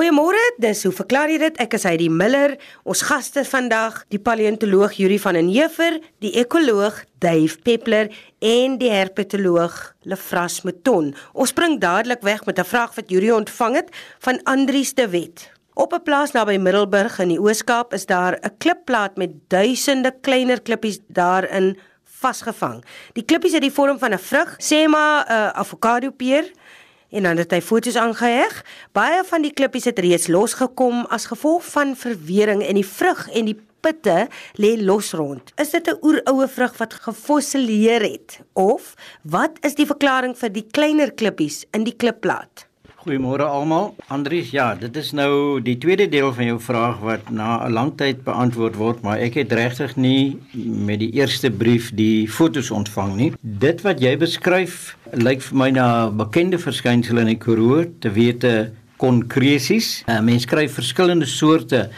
Goeiemôre, dis hoe verklaar jy dit? Ek is Heidi Miller. Ons gaste vandag, die paleontoloog Yuri van den Heever, die ekoloog Dave Peppler en die herpetoloog Lefras Mouton. Ons spring dadelik weg met 'n vraag wat Yuri ontvang het van Andrius de Wet. Op 'n plaas naby Middelburg in die Oos-Kaap is daar 'n klipplaat met duisende kleiner klippies daarin vasgevang. Die klippies het die vorm van 'n vrug, sê maar 'n avokado peer en dan het hy foto's aangeheg. Baie van die klippies het reeds losgekom as gevolg van verwering en die vrug en die pitte lê los rond. Is dit 'n oeroue vrug wat gefossileer het of wat is die verklaring vir die kleiner klippies in die klipplaat? Goeiemôre almal. Andries, ja, dit is nou die tweede deel van jou vraag wat na 'n lang tyd beantwoord word, maar ek het regtig nie met die eerste brief die fotos ontvang nie. Dit wat jy beskryf lyk vir my na bekende verskynsel in die Karoo, te wete konkresies. Uh, Mense skryf verskillende soorte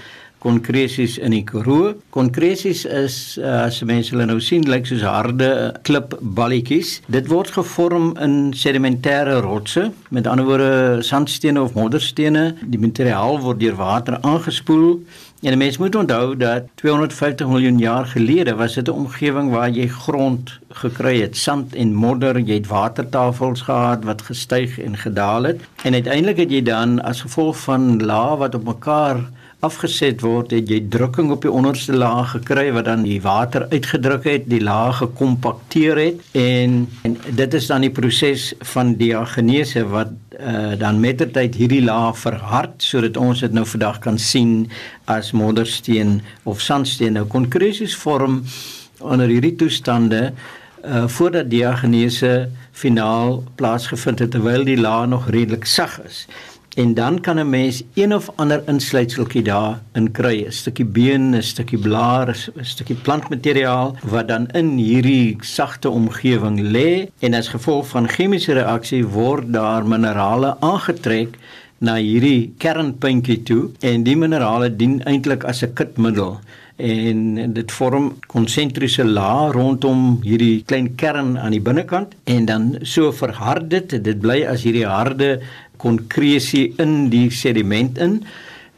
konkresies in die Karoo. Konkresies is uh, as mense hulle nou sien lyk soos harde klipballetjies. Dit word gevorm in sedimentêre rotse, met ander woorde sandstene of modderstene. Die materiaal word deur water aangespoel. En mense moet onthou dat 250 miljoen jaar gelede was dit 'n omgewing waar jy grond gekry het, sand en modder, jy het watertafels gehad wat gestyg en gedaal het. En uiteindelik het jy dan as gevolg van lae wat op mekaar afgeset word, het jy drukking op die onderste laag gekry wat dan die water uitgedruk het, die laag gekompakteer het en, en dit is dan die proses van diagenese wat uh, dan mettertyd hierdie laag verhard sodat ons dit nou vandag kan sien as moddersteen of sandsteen. Nou konkresies vorm onder hierdie toestande uh voordat diagenese finaal plaasgevind het terwyl die laag nog redelik sag is en dan kan 'n mens een of ander insluitseltjie daar in kry, 'n stukkie been, 'n stukkie blaar, 'n stukkie plantmateriaal wat dan in hierdie sagte omgewing lê. En as gevolg van chemiese reaksie word daar minerale aangetrek na hierdie kernpuntjie toe. En die minerale dien eintlik as 'n kitmiddel. En dit vorm konsentriese lae rondom hierdie klein kern aan die binnekant. En dan so verhard dit. Dit bly as hierdie harde konkresie in die sediment in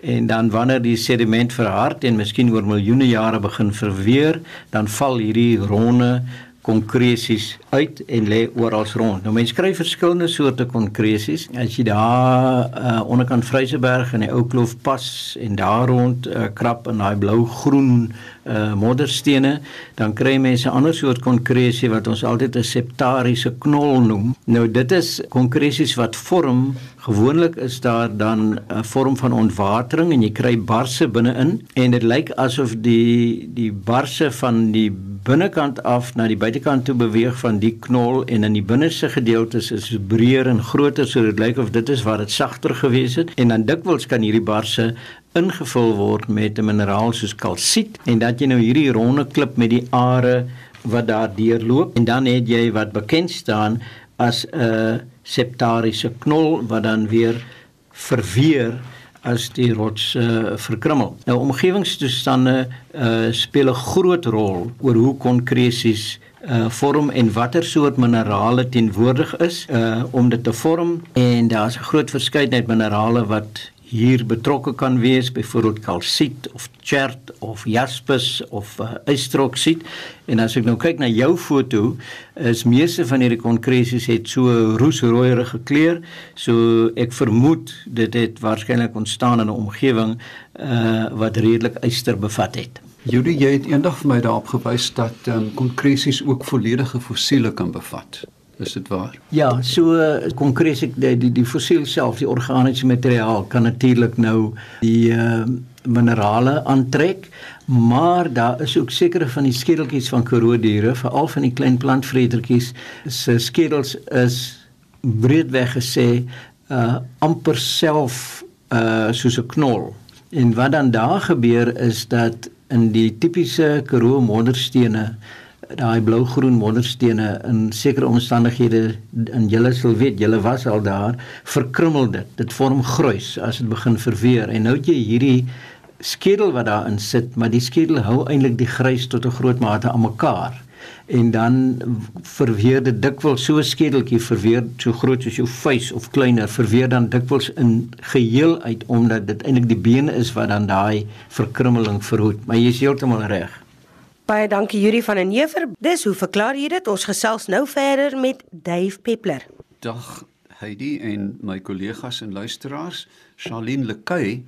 en dan wanneer die sediment verhard en miskien oor miljoene jare begin verweer, dan val hierdie ronde konkresies uit en lê oral rond. Nou mense kry verskillende soorte konkresies. As jy daar uh, onderkant Vryseberg in die ou kloof pas en daar rond uh, krap in daai blou-groen uh, modderstene, dan kry mense 'n ander soort konkresie wat ons altyd 'n septariese knol noem. Nou dit is konkresies wat vorm Gewoonlik is daar dan 'n vorm van ontwatering en jy kry barse binne-in en dit lyk asof die die barse van die binnekant af na die buitekant toe beweeg van die knol en in die binneste gedeeltes is breër en groter so dit lyk of dit is waar dit sagter gewees het. En dan dikwels kan hierdie barse ingevul word met 'n mineraal soos kalsiet en dat jy nou hierdie ronde klip met die are wat daar deurloop. En dan het jy wat bekend staan as 'n septariese knol wat dan weer verweer as die rots uh, verkrummel. Nou omgewingstoestande uh, speel 'n groot rol oor hoe konkresies uh vorm en watter soort minerale teenwoordig is uh om dit te vorm en daar's 'n groot verskeidenheid minerale wat hier betrokke kan wees, byvoorbeeld kalsiet of chert of jaspis of uh, ysteroksied. En as ek nou kyk na jou foto, is meeste van hierdie konkresies het so roosrooierige kleur, so ek vermoed dit het waarskynlik ontstaan in 'n omgewing uh wat redelik yster bevat het. Judy, jy het eendag vir my daarop gewys dat um, konkresies ook volledige fossiele kan bevat. Is dit waar? Ja, so konkreet die die, die fossiel self, die organiese materiaal kan natuurlik nou die uh, minerale aantrek, maar daar is ook sekere van die skedeltjies van korodiere, veral van die klein plantvretertjies, se skedels is breedweg gesê uh amper self uh soos 'n knol. En wat dan daar gebeur is dat in die tipiese Karoo modderstene daai blou-groen modderstene in sekere omstandighede in julle sal weet julle was al daar verkrummel dit. Dit vorm gruis as dit begin verweer. En nou het jy hierdie skedel wat daarin sit maar die skedel hou eintlik die grys tot 'n groot mate aan mekaar. En dan verweer dit dikwels so 'n skedeltjie verweer so groot soos jou vuis of kleiner verweer dan dikwels in geheel uit omdat dit eintlik die bene is wat dan daai verkrummeling verhoed. Maar jy is heeltemal reg Baie dankie Yuri van den Heever. Dis hoe verklaar jy dit? Ons gesels nou verder met Dave Peppler. Dag Heidi en my kollegas en luisteraars. Charlene Lekay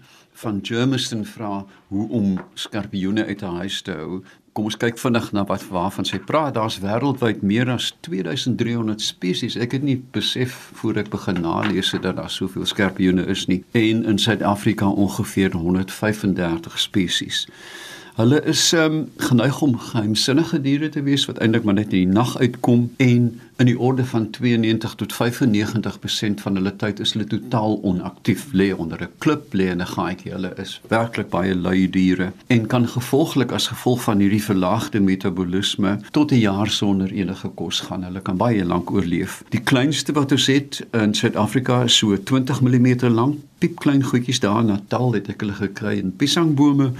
van Germiston vra hoe om skorpioene uit 'n huis te hou. Kom ons kyk vinnig na wat waarvan sy praat. Daar's wêreldwyd meer as 2300 spesies. Ek het nie besef voor ek begin nalees dat daar soveel skorpioene is nie. En in Suid-Afrika ongeveer 135 spesies. Hulle is um, geneig om geheimsinnige diere te wees wat eintlik maar net in die nag uitkom en in die orde van 92 tot 95% van hulle tyd is hulle totaal onaktief lê onder 'n klip lê in 'n gaatjie. Hulle is werklik baie lui diere en kan gevolglik as gevolg van hierdie verlaagde metabolisme tot 'n jaar sonder enige kos gaan. Hulle kan baie lank oorleef. Die kleinste wat ons het in Suid-Afrika is so 20 mm lank piepklein goedjies daar in Natal het ek hulle gekry in piesangbome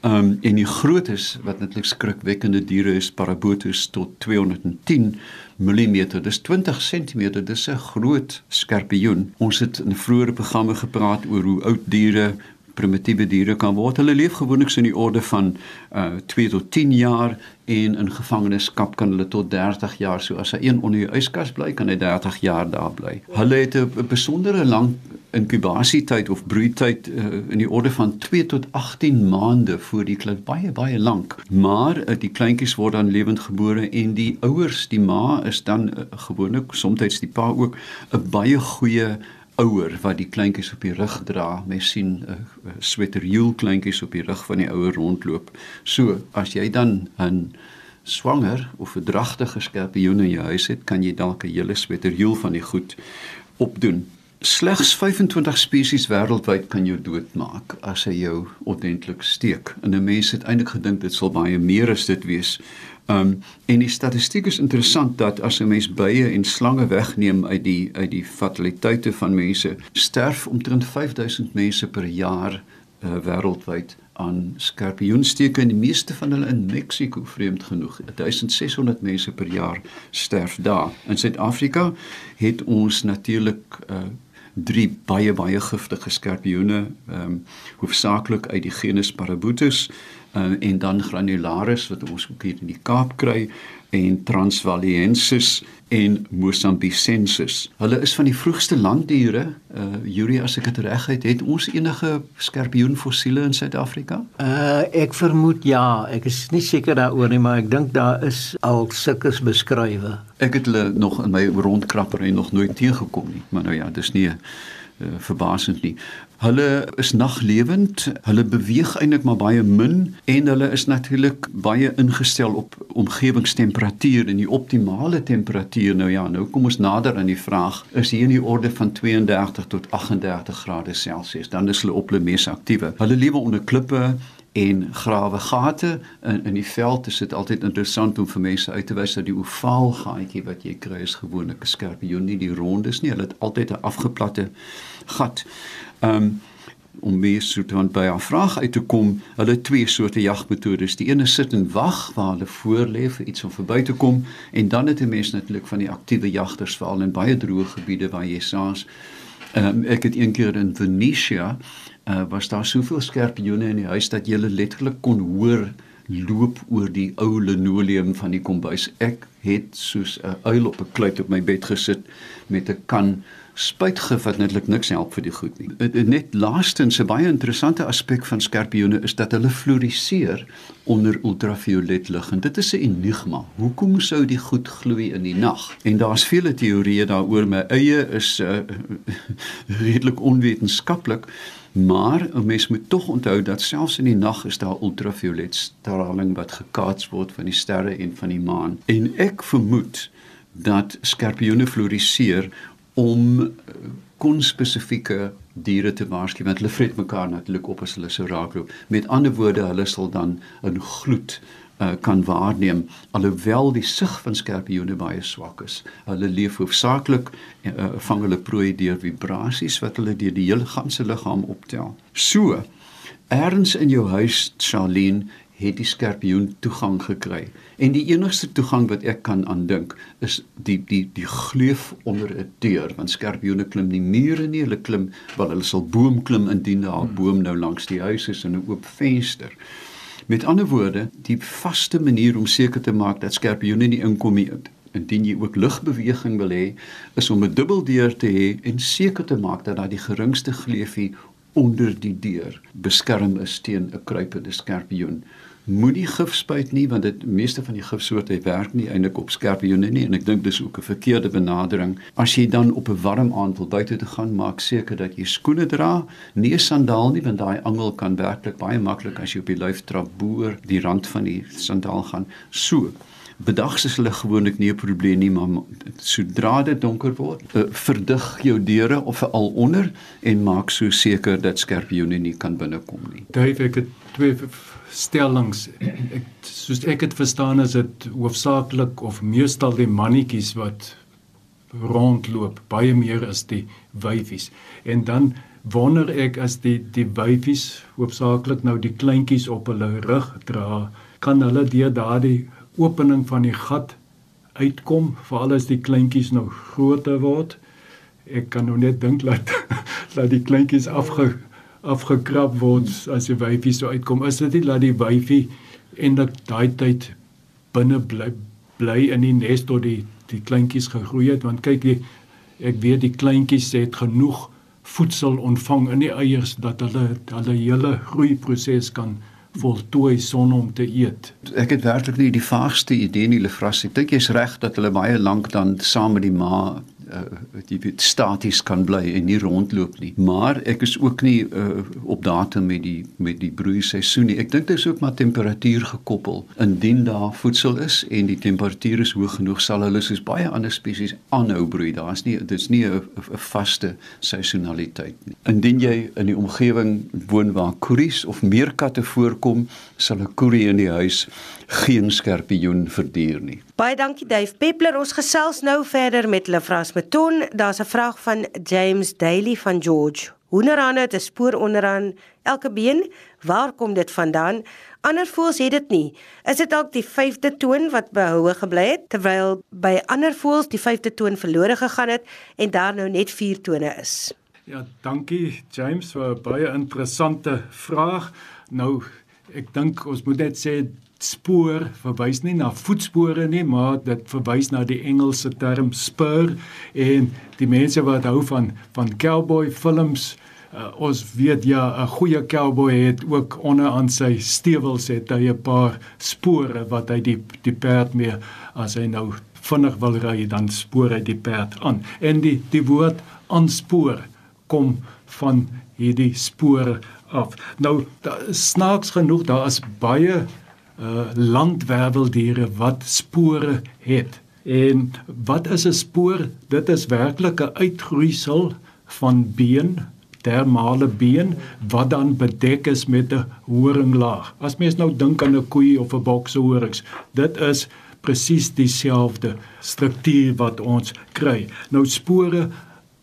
um, en die grootes wat netlik skrikwekkende diere is parabotus tot 210 mm, dis 20 cm, dis 'n groot skorpioen. Ons het in vroeëre programme gepraat oor hoe oud diere primitiewe diere kan word. Hulle leef gewoonlik so in die orde van uh 2 tot 10 jaar en in gevangenskap kan hulle tot 30 jaar. So as hy een onder jou yskas bly, kan hy 30 jaar daar bly. Hulle het 'n besondere lang inkubasietyd of broeityd uh, in die orde van 2 tot 18 maande voor die klein baie baie lank. Maar uh, die kleintjies word dan lewend gebore en die ouers, die ma is dan uh, gewoonlik soms die pa ook 'n baie goeie ouer wat die kleintjies op die rug dra. Mens sien 'n uh, sweterjoel kleintjies op die rug van die ouer rondloop. So, as jy dan 'n swanger of 'n dragtige skorpioen in jou huis het, kan jy dalk 'n hele sweterjoel van die goed opdoen. Slegs 25 spesies wêreldwyd kan jou doodmaak as hy jou ordentlik steek. En 'n mens het eintlik gedink dit sal baie meer as dit wees. Um en die statistiek is interessant dat as 'n mens bye en slange wegneem uit die uit die fataliteite van mense, sterf omtrent 5000 mense per jaar uh, wêreldwyd aan skorpioensteke en die meeste van hulle in Mexiko vreemd genoeg. 1600 mense per jaar sterf daar. In Suid-Afrika het ons natuurlik uh, drie baie baie giftige skorpioene, ehm um, hoofsaaklik uit die genus Parabutus uh, en dan granularis wat ons ook hier in die Kaap kry en Transvaaliensis en Mosambicensis. Hulle is van die vroegste landdiere. Uh Yuri as ek dit reg het, het ons enige skorpioenfossiele in Suid-Afrika? Uh ek vermoed ja, ek is nie seker daaroor nie, maar ek dink daar is al sulke beskrywe. Ek het hulle nog in my rondkrapper en nog nooit teëgekom nie, maar nou ja, dis nie uh, verbasend nie. Hulle is naglewend, hulle beweeg eintlik maar baie min en hulle is natuurlik baie ingestel op omgewingstemperatuur en die optimale temperatuur. Nou ja, nou kom ons nader aan die vraag, is hier in die orde van 32 tot 38 grade Celsius, dan is hulle op hulle mees aktiewe. Hulle lewe onder klippe en grawe gate. In in die veld is dit altyd interessant om vir mense uit te wys dat die ovaal gaatjie wat jy kry is gewoonlik 'n skorpioen nie die rondes nie. Hulle het altyd 'n afgeplatte gat. Um, om meer soet want by 'n vraag uit te kom, hulle twee soorte jagmetodes. Die ene sit en wag waar hulle voor lê vir iets om verby te kom. En dan het 'n mens natuurlik van die aktiewe jagters veral in baie droë gebiede waar jy saans. Um, ek het een keer in Venetia uh, was daar soveel skorpioene in die huis dat jy letterlik kon hoor loop oor die ou linoleum van die kombuis. Ek het soos 'n uil op 'n kluit op my bed gesit met 'n kan spuitgif wat netlik niks help vir die goed nie. Net laastens 'n baie interessante aspek van skorpioene is dat hulle fluoriseer onder ultraviolet lig en dit is 'n enigma. Hoekom sou die goed gloei in die nag? En daar's vele teorieë daaroor, my eie is uh, redelik onwetenskaplik. Maar 'n mens moet tog onthou dat selfs in die nag is daar ultraviolet straling wat gekaats word van die sterre en van die maan. En ek vermoed dat skorpioene fluoriseer om eh, konspesifieke diere te waarsku want hulle vreet mekaar natuurlik op as hulle so raakloop. Met ander woorde, hulle sal dan 'n gloed uh, kan waarneem alhoewel die sig van skorpioene baie swak is. Hulle leef hoofsaaklik uh, vang hulle prooi deur vibrasies wat hulle deur die hele ganse liggaam optel. So, erns in jou huis, Charlene, het die skorpioen toegang gekry. En die enigste toegang wat ek kan aandink is die die die gleuf onder 'n deur, want skorpioene klim nie mure nie, hulle klim wel hulle sal boom klim indien daar 'n boom nou langs die huis is en 'n oop venster. Met ander woorde, die vaste manier om seker te maak dat skorpioene nie inkom nie indien jy ook lugbeweging wil hê, is om 'n dubbeldeur te hê en seker te maak dat daar die geringste gleufie onder die deur beskerm is teen 'n kruipende skorpioen. Moenie gif spuit nie want dit meeste van die gifsoorte werk nie eintlik op skorpioene nie en ek dink dis ook 'n verkeerde benadering. As jy dan op 'n warm aand wil buite te gaan, maak seker dat jy skoene dra, nie 'n sandaal nie want daai angel kan werklik baie maklik as jy op die lyftrap boer die rand van die sandaal gaan. So Bedags is hulle gewoonlik nie 'n probleem nie, maar sodra dit donker word, uh, verdig jou deure of veral onder en maak so seker dat skorpioene nie kan binnekom nie. Dave, ek het twee stellings. Ek soos ek dit verstaan is dit hoofsaaklik of meestal die mannetjies wat rondloop, baie meer as die wyfies. En dan wonder ek as die die wyfies hoofsaaklik nou die kleintjies op hulle rug dra, kan hulle deur daardie opening van die gat uitkom veral as die kleintjies nou groter word. Ek kan nou net dink dat dat die kleintjies afge afgekrap word as die wyfie so uitkom. Is dit nie dat die wyfie eintlik daai tyd binne bly bly in die nes tot die die kleintjies gegroei het want kyk jy ek weet die kleintjies het genoeg voedsel ontvang in die eiers dat hulle hulle hele groeiproses kan voltooi son om te eet. Ek het werklik nie die vaagste idee nie, Lefras. Ek dink jy's reg dat hulle baie lank dan saam met die ma uh die weet staties kan bly en nie rondloop nie. Maar ek is ook nie uh op datum met die met die broeiseisoen nie. Ek dink dit is ook maar temperatuur gekoppel. Indien daar voedsel is en die temperatuur is hoog genoeg, sal hulle soos baie ander spesies aanhou broei. Daar's nie dit's nie 'n vaste seisonaliteit nie. Indien jy in die omgewing woon waar koeries of meerkatte voorkom, sal 'n koerie in die huis geen skorpioen verduur nie. Baie dankie Dave Peppler. Ons gesels nou verder met Lefras Meton. Daar's 'n vraag van James Daly van George. Hoenderhande het 'n spoor onderaan elke been. Waar kom dit vandaan? Ander voëls het dit nie. Is dit dalk die 5de toon wat behoue gebly het terwyl by ander voëls die 5de toon verlore gegaan het en daar nou net 4 tone is? Ja, dankie James vir 'n baie interessante vraag. Nou ek dink ons moet net sê spoor verwys nie na voetspore nie, maar dit verwys na die Engelse term spur. En die mense wat hou van van cowboy films uh, ons weet ja 'n goeie cowboy het ook onder aan sy stewels het hy 'n paar spore wat hy die die perd mee as hy nou vinnig wil ry dan spoor hy die perd aan. En die die woord aanspoor kom van hierdie spore af. Nou snaaks genoeg daar is baie uh landwerveldiere wat spore het. En wat is 'n spoor? Dit is werklik 'n uitgroeisel van been, dermale been wat dan bedek is met 'n horinglaag. As mens nou dink aan 'n koei of 'n bok se horings, dit is presies dieselfde struktuur wat ons kry. Nou spore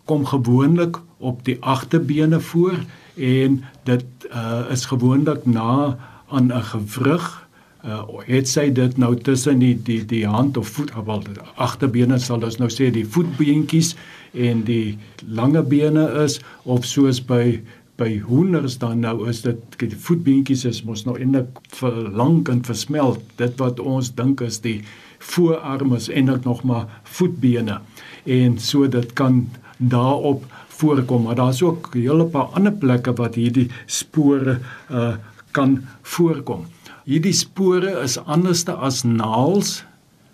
kom gewoonlik op die agterbene voor en dit uh, is gewoonlik na aan 'n gewrig uh het sy dit nou tussen die die die hand of voet wel agterbene sal ons nou sê die voetbeentjies en die lange bene is of soos by by hoenders dan nou is dit die voetbeentjies is mos nou eintlik verlang en versmelt. Dit wat ons dink is die voorarme is eintlik nog maar voetbene. En so dit kan daarop voorkom maar daar's ook 'n hele paar ander plekke wat hierdie spore uh kan voorkom hierdie spore is anderste as naels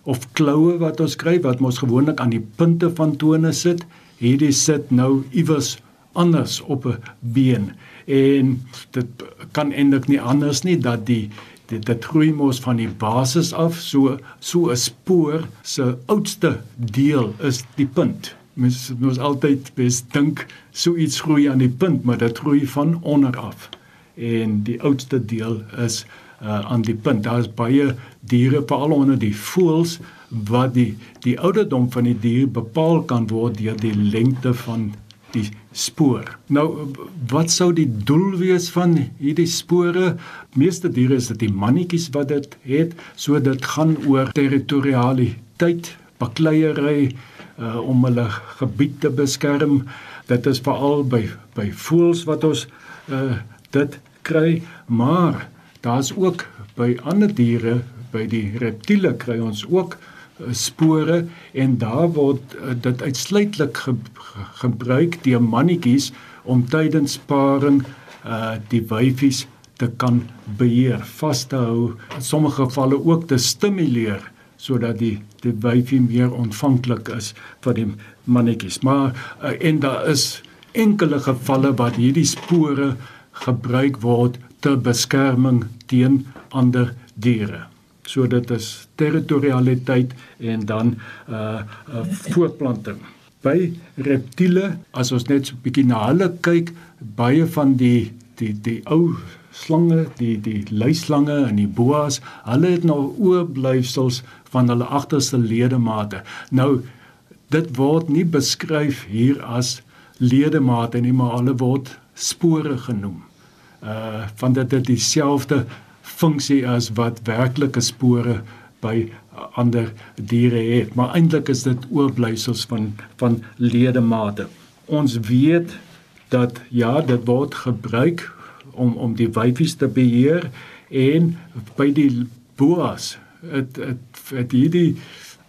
of kloue wat ons kry wat ons gewoonlik aan die punte van tone sit. Hierdie sit nou iewers anders op 'n been en dit kan eintlik nie anders nie dat die dit dit groei mos van die basis af so so 'n spoor se oudste deel is die punt. Mens moet altyd bes dink so iets groei aan die punt, maar dit groei van onder af. En die oudste deel is uh, aan die punt. Daar is baie diere, veral onder die voëls, wat die die ouderdom van die dier bepaal kan word deur die lengte van die spoor. Nou wat sou die doel wees van hierdie spore? Meeste diere is dit die mannetjies wat dit het, so dit gaan oor territorialiteit, bakleierery uh om hulle gebied te beskerm. Dit is veral by by voëls wat ons uh dit kry, maar daar's ook by ander diere, by die reptiele kry ons ook uh, spore en daar word uh, dit uitsluitlik ge gebruik deur mannetjies om tydens paring uh die wyfies te kan beheer, vas te hou, in sommige gevalle ook te stimuleer sodat die die wyfie meer ontvanklik is vir die mannetjies. Maar uh, en daar is enkele gevalle waar hierdie spore gebruik word ter beskerming teen ander diere. So dit is territorialiteit en dan uh, uh voortplanting. By reptiele, as ons net so 'n bietjie na hulle kyk, baie van die die die ou slange, die die luislange en die boas, hulle het nou oorblyfsels van hulle agterste ledemate. Nou dit word nie beskryf hier as ledemate nie, maar hulle word spore genoem. Uh van dit het dieselfde funksie as wat werklike spore by ander diere het, maar eintlik is dit oorblyfsels van van ledemate. Ons weet dat ja, dit word gebruik om om die wyfies te beheer en by die boas het het, het hierdie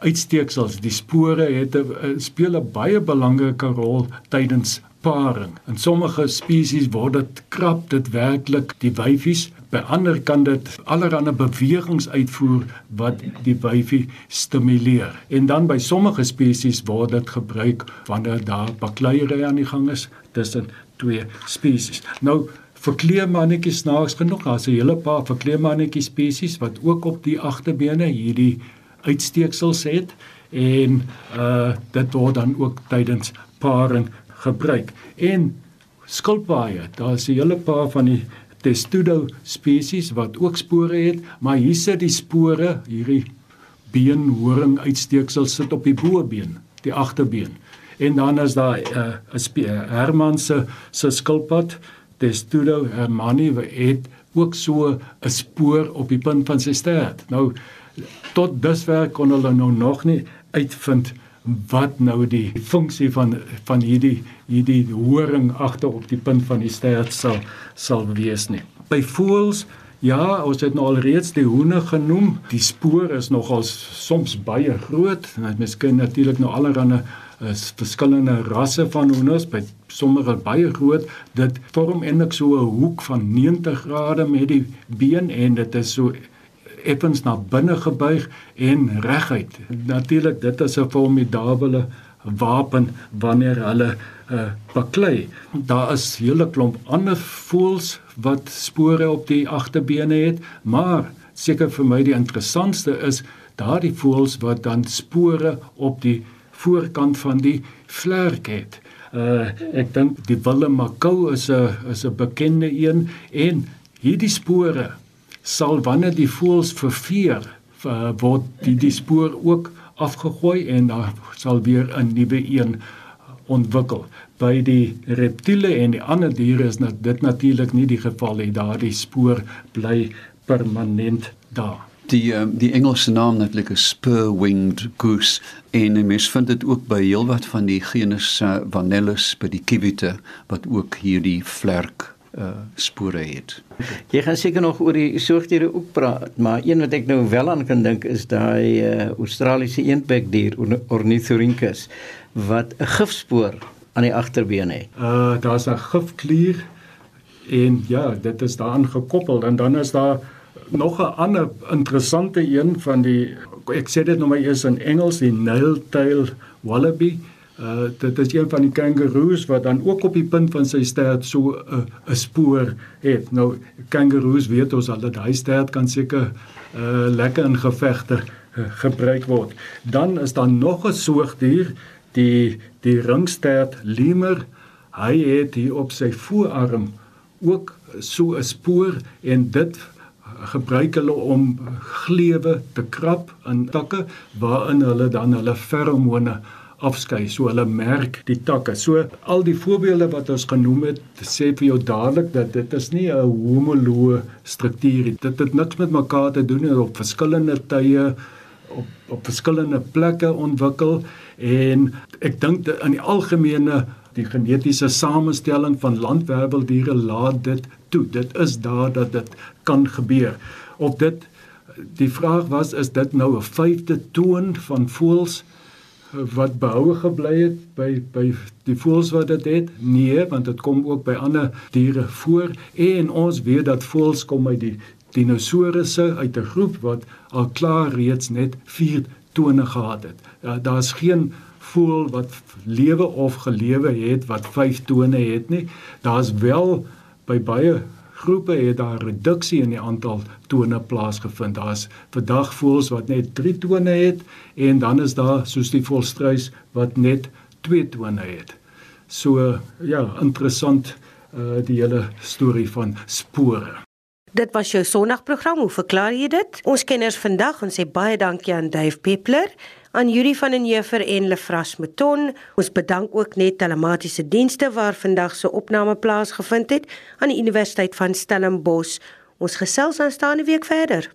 uitsteeksels die spore het 'n speel 'n baie belangrike rol tydens paring. In sommige spesies word dit krap dit werklik die wyfies by ander kan dit allerlei bewegings uitvoer wat die wyfie stimuleer. En dan by sommige spesies word dit gebruik wanneer daar bakleierery aan die gang is tussen twee spesies. Nou verkleemannetjies snaaks genoeg, daar's 'n hele paar verkleemannetjie spesies wat ook op die agterbene hierdie uitsteeksels het en uh dit word dan ook tydens paring gebruik. En skilpaaie, daar's 'n hele paar van die testudo spesies wat ook spore het, maar hier sit die spore, hierdie beenhoring uitsteeksels sit op die bobeen, die agterbeen. En dan is daar 'n uh, Herman se se skilpad Testudo Hermani het ook so 'n spoor op die punt van sy stert. Nou tot dusver kon hulle nou nog nie uitvind wat nou die funksie van van hierdie hierdie horing agter op die punt van die stert sal sal wees nie. By voëls Ja, ons het nou al reeds die hoene genoem. Die spoor is nogal soms baie groot. Mens kan natuurlik nou allerlei is verskillende rasse van hoenders by sommige baie groot dit vorm eintlik so 'n hoek van 90 grade met die been en dit is so effens na binne gebuig en reguit natuurlik dit is 'n formidable wapen wanneer hulle uh, baklei daar is hele klomp ander voëls wat spore op die agterbene het maar seker vir my die interessantste is daardie voëls wat dan spore op die voorkant van die vlerk het. Uh ek dink die Willem Macau is 'n is 'n bekende een en hierdie spore sal wanneer die voëls verveer uh, word die die spoor ook afgegooi en daar sal weer 'n nuwe een ontwikkel. By die reptiele en die ander diere is dit natuurlik nie die geval nie. Daardie spoor bly permanent daar die um, die Engelse naam natuurlik is spur-winged goose en mens vind dit ook by heelwat van die genus uh, Vanellus by die kiwite wat ook hierdie vlerk uh spore het. Jy gaan seker nog oor die soogdiere ook praat, maar een wat ek nou wel aan kan dink is daai uh Australiese eendbekdier Ornithorhynchus wat 'n gifspoor aan die agterbeen het. Uh daar's 'n gifklier en ja, dit is daaraan gekoppel en dan is daar nog 'n ander interessante een van die ek sê dit nou maar eers in Engels die nail-tail wallaby. Uh dit is een van die kangaroos wat dan ook op die punt van sy stert so 'n uh, 'n spoor het. Nou kangaroos weet ons al dat hy stert kan seker uh lekker in gevegte uh, gebruik word. Dan is daar nog 'n soogdier, die die ringstert lemur. Hy het hier op sy voorarm ook so 'n spoor en dit gebruik hulle om gleuwe te krap in takke waarin hulle dan hulle feromone afskei. So hulle merk die takke. So al die voorbeelde wat ons genoem het, sê vir jou dadelik dat dit is nie 'n homoloë struktuur nie. Dit het niks met mekaar te doen op verskillende tye op op verskillende plekke ontwikkel en ek dink in die algemene die genetiese samestelling van landwerweldiere laat dit toe. Dit is daar dat dit kan gebeur. Op dit die vraag was is dit nou 'n vyfde toon van voëls wat behoue gebly het by by die voëls wat dit het? Nee, want dit kom ook by ander diere voor en ons weet dat voëls kom uit die dinosourusse uit 'n groep wat al klaar reeds net 4 tone gehad het. Ja, Daar's geen voël wat lewe of gelewe het wat 5 tone het nie. Daar's wel by baie groepe het daar reduksie in die aantal tone plaasgevind. Daar's vandag voëls wat net 3 tone het en dan is daar soos die volstruis wat net 2 tone het. So ja, interessant uh die hele storie van spore. Dit was jou Sondagprogram. Hoe verklaar jy dit? Ons kenners vandag ons sê baie dankie aan Dave Peppler aan Yuri van den Heever en Lefras Mouton. Ons bedank ook net telematiese dienste waar vandag se opname plaasgevind het aan die Universiteit van Stellenbosch. Ons gesels aanstaande week verder.